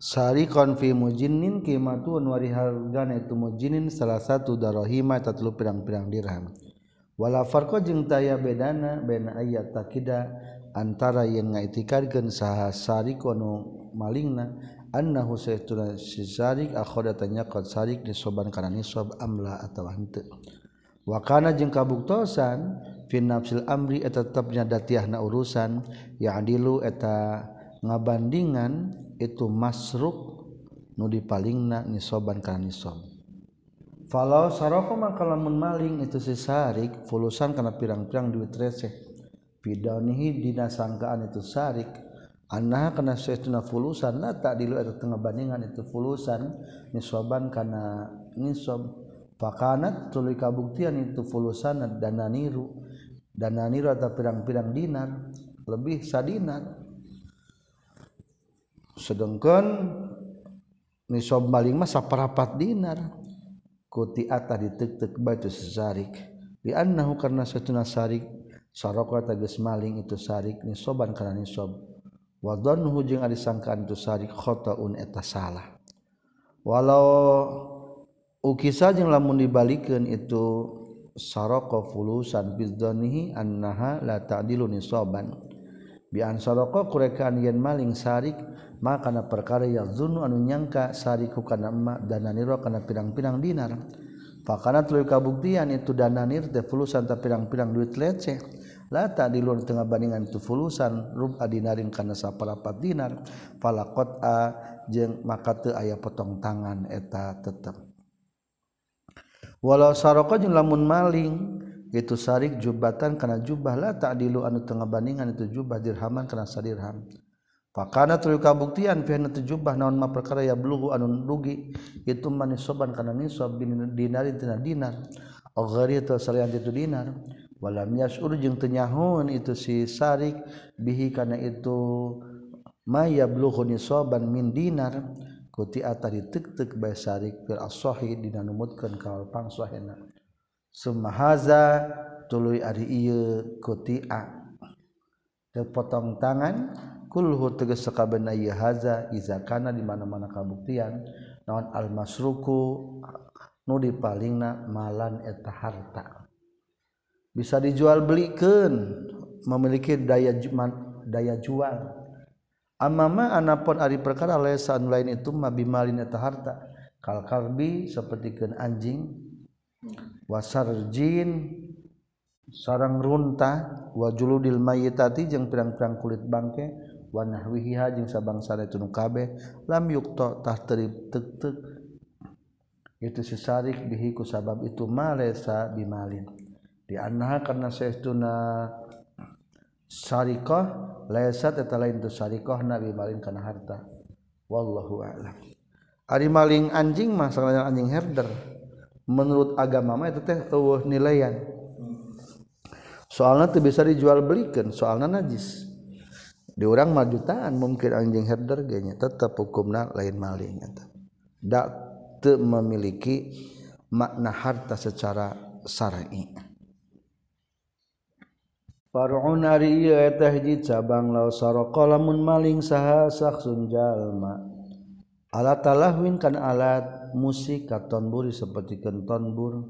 Sarikon fi mujinin kimatuan wari hargana itu mujinin salah satu darohima tatlu pirang-pirang dirham. Wala farqa jeung taya bedana bena ayat takida antara yang ngaitikadkeun saha sarikon malingna annahu saytuna si sarik akhoda tanyakot sarik nisoban kana nisob amla atawa henteu wa kana jeung kabuktosan fi nafsil amri eta tetepnya datiahna urusan ya'dilu eta ngabandingan itu masruk nu dipalingna nisoban kana nisob falau saroko maka lamun maling itu si sarik fulusan kana pirang-pirang duit receh pidanihi dina sangkaan itu sarik. Anah kena saestuna fulusan nah tak di luar tengah bandingan itu fulusan nisoban karena nisob fakanat tuluy kabuktian itu fulusan dan niru. Dan niru atau pirang-pirang dinar lebih sadinar. Sedangkan nisob maling mah saparapat dinar. Kuti ata ditek-tek batu sarik di annahu karena satuna sarik saroko tages maling itu sarik nisoban karena nisob wadonhu jeung ari sangkaan tu sarik khotaun eta salah. Walau ukisa jeung lamun dibalikeun itu saroko fulusan bidzanihi annaha la ta'dilu nisaban. Bi an saroko kurekaan yen maling sarik maka kana perkara yazunnu anu nyangka sariku kana emak dananiro kana pirang-pirang dinar. Fakana tuluy kabuktian itu dananir teh fulusan ta pirang-pirang duit leceh. la lata di luar tengah bandingan itu fulusan rub dinarin kana saparapat dinar fala qat'a jeung maka teu aya potong tangan eta tetep. Walau saraka jeung lamun maling itu sarik jubatan kana jubah. Lata di luar anu tengah bandingan itu jubah dirhaman kana sadirham. Pakana tuluy kabuktian fi hanu jubah naon ma perkara ya blugu anu rugi itu manisoban kana nisab bin dinarin tina dinar. Ogari atau salian itu dinar. walam yasur jeung teu nyahun itu si sarik. Bihi kana itu maya blughu nisaban min dinar. Kuti atari ditek-tek bae sarik fil as-sahih dina numutkeun ka pangsahena summa haza tuluy ari ieu kutia potong tangan kulhu tegas sakabena ieu haza iza kana di mana-mana kabuktian. Naon al-masruku nu dipalingna malan eta harta. bisa dijual belikan memiliki daya daya jual. Amama anapun ari perkara lesan lain itu mabimalin eta harta. Kal kalbi sapertikeun anjing wasarjin sarang runta wajuludil mayitati jeung pirang-pirang kulit bangke wa nahwihi jeung sabangsana itu kabeh lam yukta tah teuk teuk itu sesarik bihi ku sabab itu malesa bimalin. Di anha karena saestuna sarikoh lesat eta lain tu sarikoh nabi malin kana harta. Wallahu a'lam. Ari maling anjing mah anjing herder. Menurut agama mah itu teh eueuh nilaian soalnya tuh bisa dijual belikan soalnya najis. Di orang majutaan mungkin anjing herder ganya tetap hukumna lain maling tidak memiliki makna harta secara syar'i Farun ari teh hiji cabang laos saroko lamun maling saha saksun jalma. Alat talahwin kan alat musik katon buri seperti kenton bur.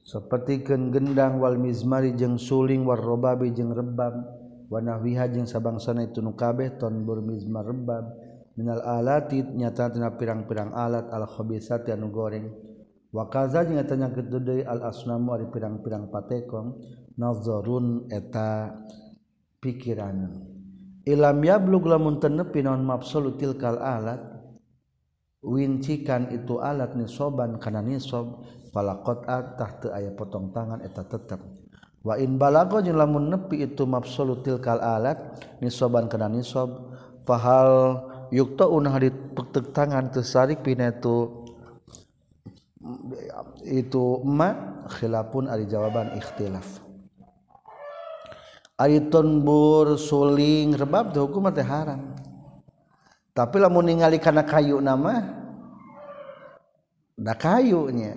Seperti ken gendang wal mizmari jeung suling war robabi jeung rebab wanahwiha jeung sabangsana itu nu kabeh ton bur mizmar rebab minal alati nyata tina pirang-pirang alat al khabisati anu goreng. Wa kaza jeung eta nya al asnamu ari pirang-pirang patekong nazarun eta pikiran ilam yablug lamun teu nepi naon mabsulutil kal alat wincikan itu alat nisoban kana nisob falaqat tah teu aya potong tangan eta tetep. Wain balago jeung lamun nepi itu mabsulutil kal alat nisoban kana nisob fahal yukta unah ditek tangan teu sarik pina itu itu ma khilafun ari jawaban ikhtilaf Aritonbur suling rebab teh hukum teh haram. Tapi lamun ningali kana kayu nama da kayunya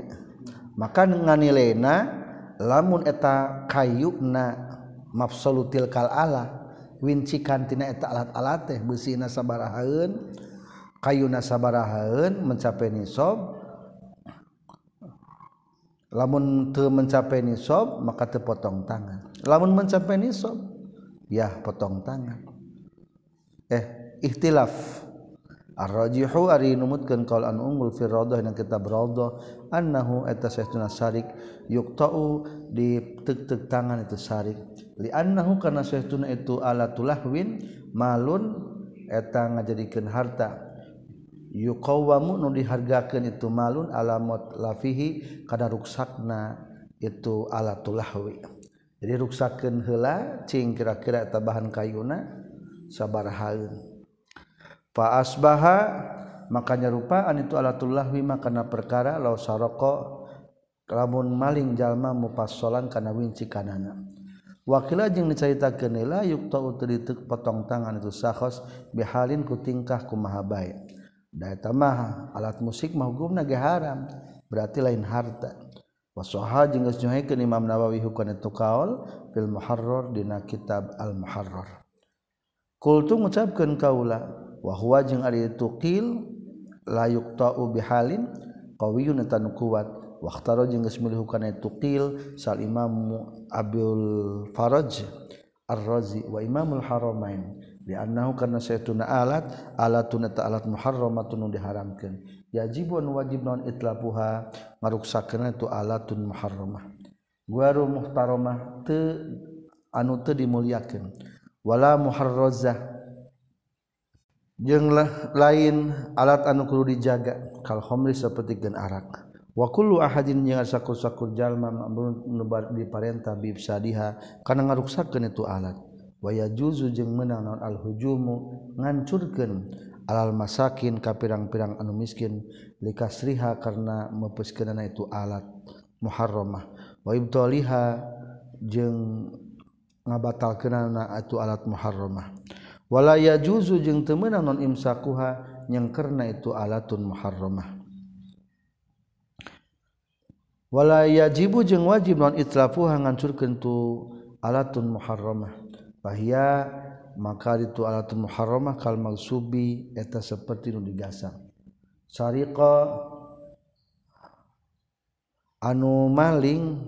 maka nganilena lamun eta kayu na mafsolutil kal ala wincikan tina eta alat-alat teh besi nasabarahaun kayu nasabarahaun mencapai nisab lamun teu mencapai nisab maka teu potong tangan. Lamun mencapai nisab ya potong tangan. Eh ikhtilaf ar-rajihu ari numutkeun qaul an unggul fi radah dina kitab radah annahu eta saestuna sarik yuqta'u di tek-tek tangan itu sarik. Li annahu kana saestuna itu alatul lahwin malun eta ngajadikeun harta yuqawamu nu dihargakeun itu malun alamat lafihi kada ruksakna itu alatul lahwi jadi ruksakeun heula cing kira-kira eta bahan kayuna sabarhaeun fa asbaha makanya rupaan itu alatul lahwi makana perkara law saroko lamun maling jalma mupassolan kana winci kanana. Wakila jeung dicaritakeun la yukta utri potong tangan itu sahos bihalin ku tingkah kumaha bae data maha alat musik mahgumna ge haram berarti lain harta. Wasoha jeung geus nyohikeun Imam Nawawi hukana itu kaul fil muharrar dina kitab al muharrar. Qultu ngucapkeun kaula wa huwa jeung ari itu qil la yuqta'u bihalin qawiyun tan kuat. Waqtaro jeung geus milih hukana itu qil sal Imam Abdul Faraj Ar-Razi wa Imamul Haramain. dianahu karena saya tuna alat alat tuna alat muharramatun diharamkan. Yajibu an wajib non itlapuha maruksakeun tu alatun muharramah. Guaru muhtaramah te anu teu dimuliakeun wala muharrazah jeung lain alat anu kudu dijaga kal khamri saperti geun arak. Wa kullu ahadin jeung sakur-sakur jalma ma'murun nu diparentah bi ibsadiha kana ngaruksakeun itu alat. waya juzu jeung menang non al-hujumu? Ngancurkeun alal masakin ka pirang-pirang anu miskin likasriha karena meupuskeunana itu alat muharramah. Wa ibtaliha jeung ngabatalkeunana itu alat muharramah. Wala yajuzu jeung teu meunang non imsakuha nyengkerna itu alatun muharramah. Wala yajibu jeung wajib non itlafuha ngancurkeun tu alatun muharramah. Pahia maka itu alat muharramah kal magsubi eta seperti nu digasang. Sariqa anu maling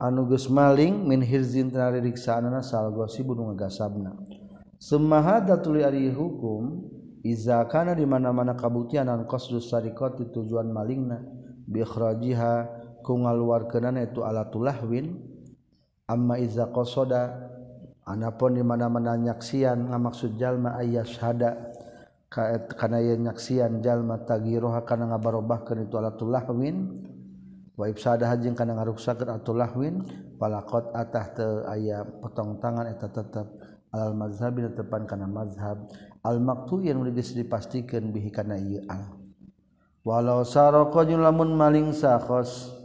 anu geus maling min hirzin tina riksaanna sal ghasibun ngagasabna. Semaha datuli ari hukum iza kana di mana-mana kabuktian an qasdus sariqati tujuan malingna bi ikhrajiha ku ngaluarkeunana itu alatulahwin amma iza qasada anapun di mana-mana nyaksian ngamaksud jalma ayyashhada kana yen nyaksian jalma tagiroha kana ngabarobahkeun itu alatulahwin wa ibsadah hajing kana ngaruksakeun alatulahwin palaqat atah teu aya potong tangan eta tetep alal mazhab dina tepan kana mazhab. Al maktu yang geus dipastikan bihi kana ieu al. Walau saroko lamun maling sakhos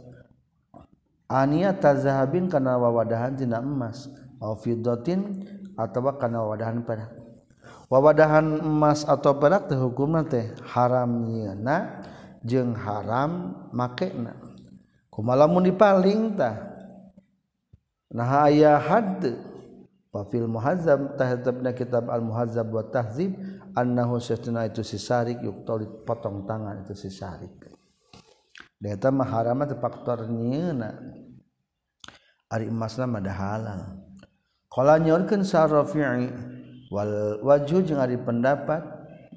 ania tazahabin kana wawadahan tina emas. Au fiddatin atawa kana wawadahan perak. Wawadahan emas atau perak teh hukumna teh haram nyieuna jeung haram makena. Kumaha lamun dipaling tah? Nah aya hadd wa fil muhazzab tahzabna kitab al muhazzab wa tahzib annahu sesuna itu sisarik yuqtal potong tangan itu sisarik Data mah haram teh faktornya emas ada halal. Kalau nyorkan sarrafi'i wal wajhu jeung ari pendapat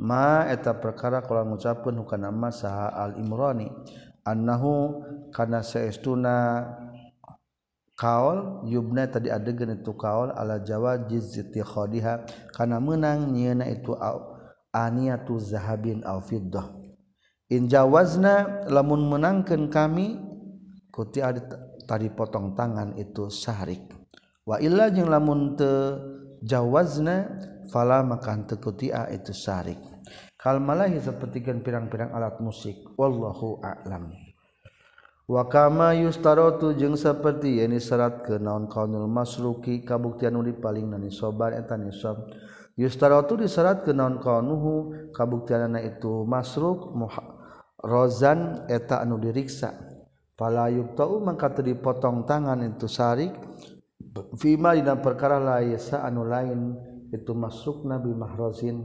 ma eta perkara kalau ngucapkeun hukana masa al imrani annahu kana saestuna kaul yubna tadi adegan itu kaul ala jawajiz khadiha kana menang nyieuna itu aniyatu zahabin au fiddah Injawazna lamun menangkan kami kuti tadi potong tangan itu syarik. Wa illa jeung lamun te jawazna fala makan tekutia itu syarik. Kal malahi sapertikeun pirang-pirang alat musik. Wallahu a'lam. Wa kama yustaratu jeung saperti yen diseratkeun naon kaunul masruki kabuktian nu dipaling nani sobar eta nisab. Yustaratu diseratkeun naon kaunuhu kabuktianana itu masruk muha Rozan eta anu diriksa. Palayuk tau mangka dipotong tangan itu sarik Fima dina perkara laisa anu lain itu masuk Nabi Mahrozin.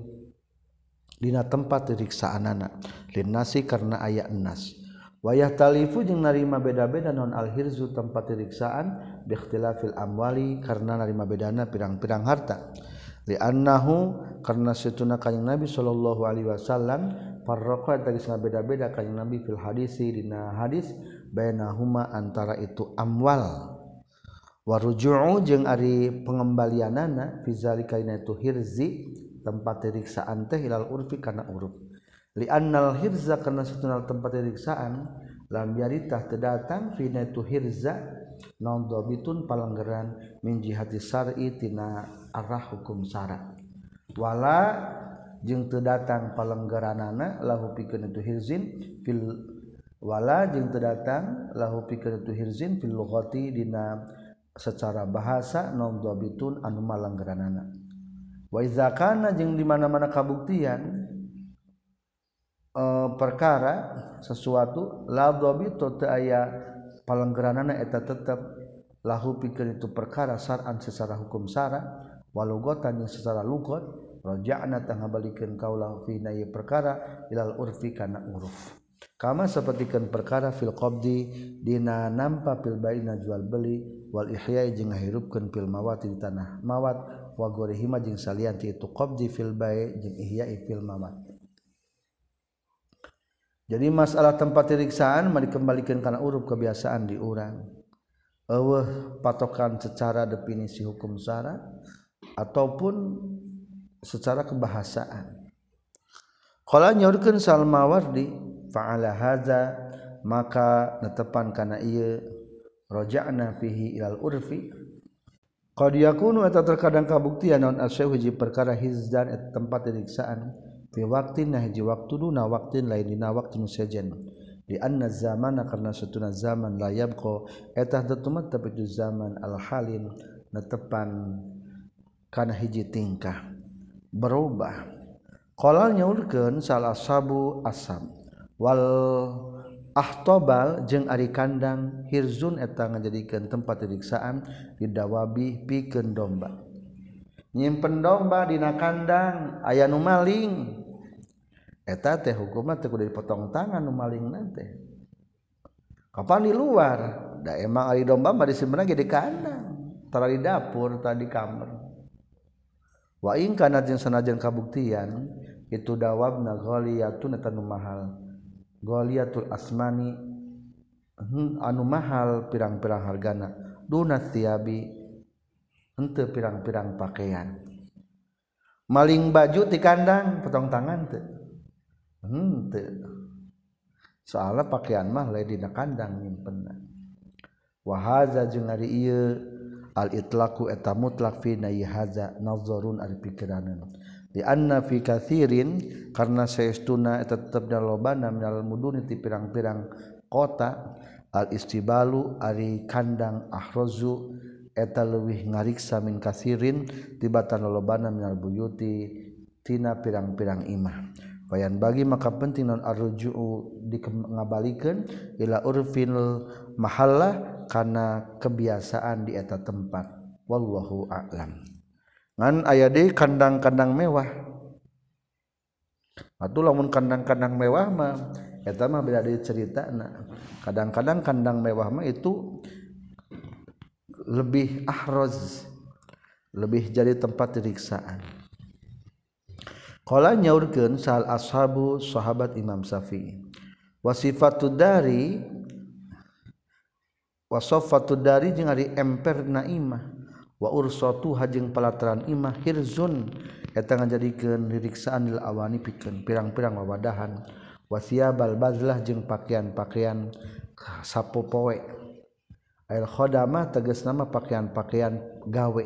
Dina tempat diriksaan anak linasi karena ayat nas wayah talifu jeung narima beda-beda non alhirzu tempat diriksaan biikhtilafil amwali karena narima bedana pirang-pirang harta. Li annahu karena situna kanjeng Nabi sallallahu alaihi wasallam farraqa eta geus ngabeda-beda kanjing Nabi fil hadisi dina hadis bainahuma antara itu amwal. Waruju'u jeung ari pengembalianana fi zalika itu hirzi tempat riksaan teh hilal urfi kana uruf. Li annal hirza kana satuna tempat riksaan lam yaritah tedatang fi itu hirza non dobitun palanggeran min jihati syar'i tina arah hukum syara wala jeung teu datang palenggeranana lahu pikeun itu hirzin fil wala jeung teu datang lahu pikeun itu hirzin fil lughati dina secara bahasa naum dhabitun anu malanggeranana wa iza kana jeung di mana-mana kabuktian e, perkara sesuatu la dhabitun teu aya palenggaranana eta tetep lahu pikeun itu perkara syar'an secara hukum syara walugotan yang secara lugot roja'na tengah balikin kaulah fina ye perkara ilal urfi kana uruf. Kama sapertikeun perkara fil qabdi dina nampa fil baina jual beli wal ihya jeung ngahirupkeun fil mawat di tanah mawat wa gorihima jeung salian ti itu qabdi fil bai jeung ihya fil mawat. Jadi masalah tempat tiriksaan mari kembalikan karena urup kebiasaan di orang eueuh patokan secara definisi hukum syarat ataupun secara kebahasaan. Kalau nyaurkan salmawardi fa'ala hadza maka netepan kana iya roja'na fihi ilal urfi qad yakunu eta terkadang kabuktian naon asyai hiji perkara hizdan et tempat diriksaan fi waqtin nah hiji waktu duna waqtin lain dina waktu nu sejen. Di anna zamana karena satuna zaman la yabqa eta tetumat tapi tu zaman al halin netepan kana hiji tingkah. berubah. Kolal nyaurkeun salah sabu asam. Wal ahtobal jeung ari kandang hirzun eta ngajadikeun tempat didiksaan didawabi pikeun domba. Nyimpen domba dina kandang aya nu maling. Eta teh hukumna teh kudu dipotong tangan nu maling teh. Kapan di luar? Da emang ari domba mah disimpen di kandang tara di dapur tara di kamar waing kana jeung sanajan kabuktian itu dawab na goliyatun eta nu mahal. Goliyatul asmani hmm, anu mahal pirang-pirang hargana. Dunat tiabi henteu pirang-pirang pakaian. Maling baju di kandang potong tangan teu. Hmm, henteu soalnya pakaian mah lain dina kandang nyimpenna. Wa hadza jeung ari ieu al-itlaku eta mutlak fi nayi nazarun ari pikiranan di anna fi katsirin karna saestuna eta tetep dalobana minal muduni ti pirang-pirang kota al istibalu ari kandang ahrozu eta leuwih ngariksa min katsirin tibatan lobana minal buyuti tina pirang-pirang imah. Wayan bagi maka penting non arruju dikembalikan ila urfil mahallah karena kebiasaan di eta tempat. Wallahu a'lam. Ngan aya deui kandang-kandang mewah. Atuh lamun kandang-kandang mewah mah eta mah beda deui ceritana. Kadang-kadang kandang mewah mah itu lebih ahroz lebih jadi tempat diriksaan. Nyaurgen sal ashabu sahabat Imam Syafi'i. Wasifatu dari wasofatu dari jeung ari emper na imah. Wa ursatu hajeng palataran imah hirzun. Eta ngajadikeun ririksaan lil awani pikeun pirang-pirang wawadahan. Wasiyabal bazlah jeung pakaian-pakaian sapo poe al khodamah tegas nama pakaian-pakaian gawe.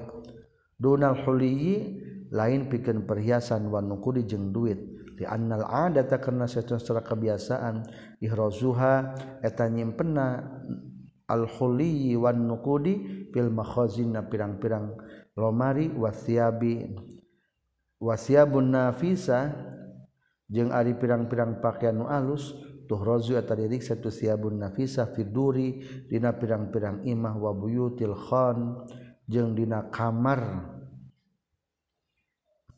Dunal huliyi lain pikeun perhiasan wa nukudi jeung duit. Di annal adata karena secara kebiasaan ihrazuha eta nyimpena al-huliyi wan nuqudi fil makhazina pirang-pirang. Lomari wasiabi wasiabun nafisa jeung ari pirang-pirang pakaian nu alus tuhrozu eta diriksa satu siabun nafisa fiduri dina pirang-pirang imah wa buyutil khan jeung dina kamar.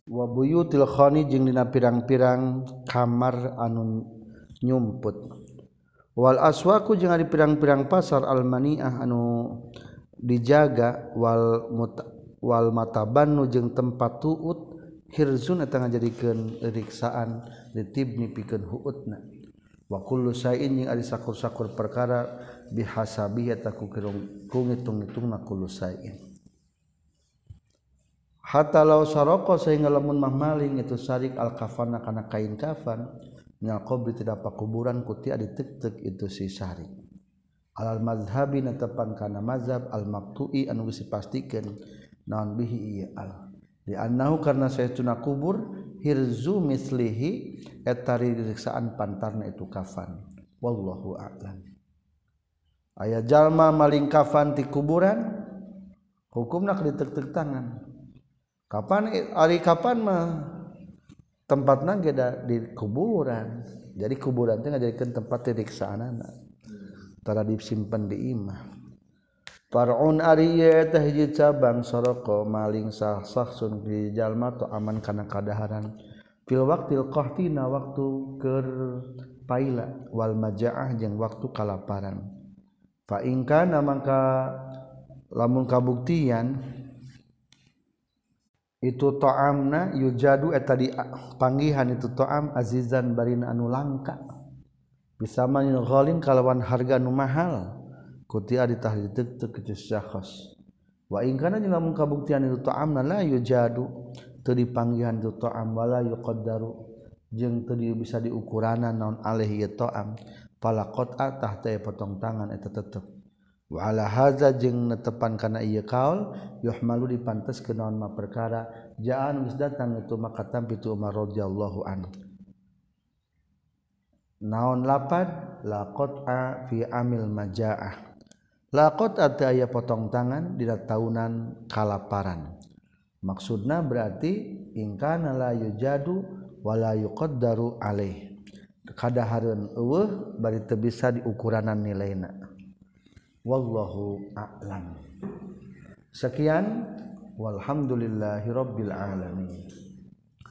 Wa buyutil khani jeung dina pirang-pirang kamar anu nyumput. wal aswaku jeung ari pirang-pirang pasar almaniah anu dijaga wal muta, wal matabannu jeung tempat tuut hirzun eta ngajadikeun riksaan litibni pikeun huutna. Wa kullu sain jeung ari sakur-sakur perkara bihasabi eta ku ngitung-ngitungna kullu sain hatta law sehingga lamun mah maling itu sarik al kafana kana kain kafan nyaqobri tidak pakuburan kuti ditek-tek itu si syari alal mazhabi netepan kana mazhab al maktui anu geus dipastikeun naon bihi ieu al. Di annahu karna saytuna kubur hirzu mislihi eta riksaan pantarna itu kafan. Wallahu a'lam. Aya jalma maling kafan ti kuburan hukumna ditek-tek tangan. Kapan ari kapan mah? tempat nangge di kuburan. Jadi kuburan teh ngajadikan tempat tiriksaan anak tara disimpan di imah. Farun ariye teh hiji cabang soroko maling sah sahsun di jalma tu aman kana kadaharan. Fil waqtil qahtina waktu ker paila wal majaah jeung waktu kalaparan. Fa in kana mangka lamun kabuktian itu toamna yujadu eta di panggihan itu toam azizan barina anu langka. Bisa manil kalawan harga nu mahal. Kutia ditahliteuk teu keus syakhs wa in kana jeung lamun kabuktian itu toamna la yujadu teu dipanggihan itu toam wala yuqaddaru. Jeung teu bisa diukuranan naon alih ieu toam. Pala qat'a tahta potong tangan eta tetep. Wala haza jeung netepan kana ieu kaul yuhmalu dipantes ke naon ma perkara. Jaan geus datang itu maka tampi tu Umar radhiyallahu anhu. Naon lapad? Laqata fi amil majaah. Laqata teh aya potong tangan dina taunan kalaparan. Maksudna berarti ingkana la yujadu wala yuqaddaru alaih. Kadahareun eueuh bari teu bisa diukuranan nilaina wallahu a'lam. Sekian. Walhamdulillahirabbil alamin.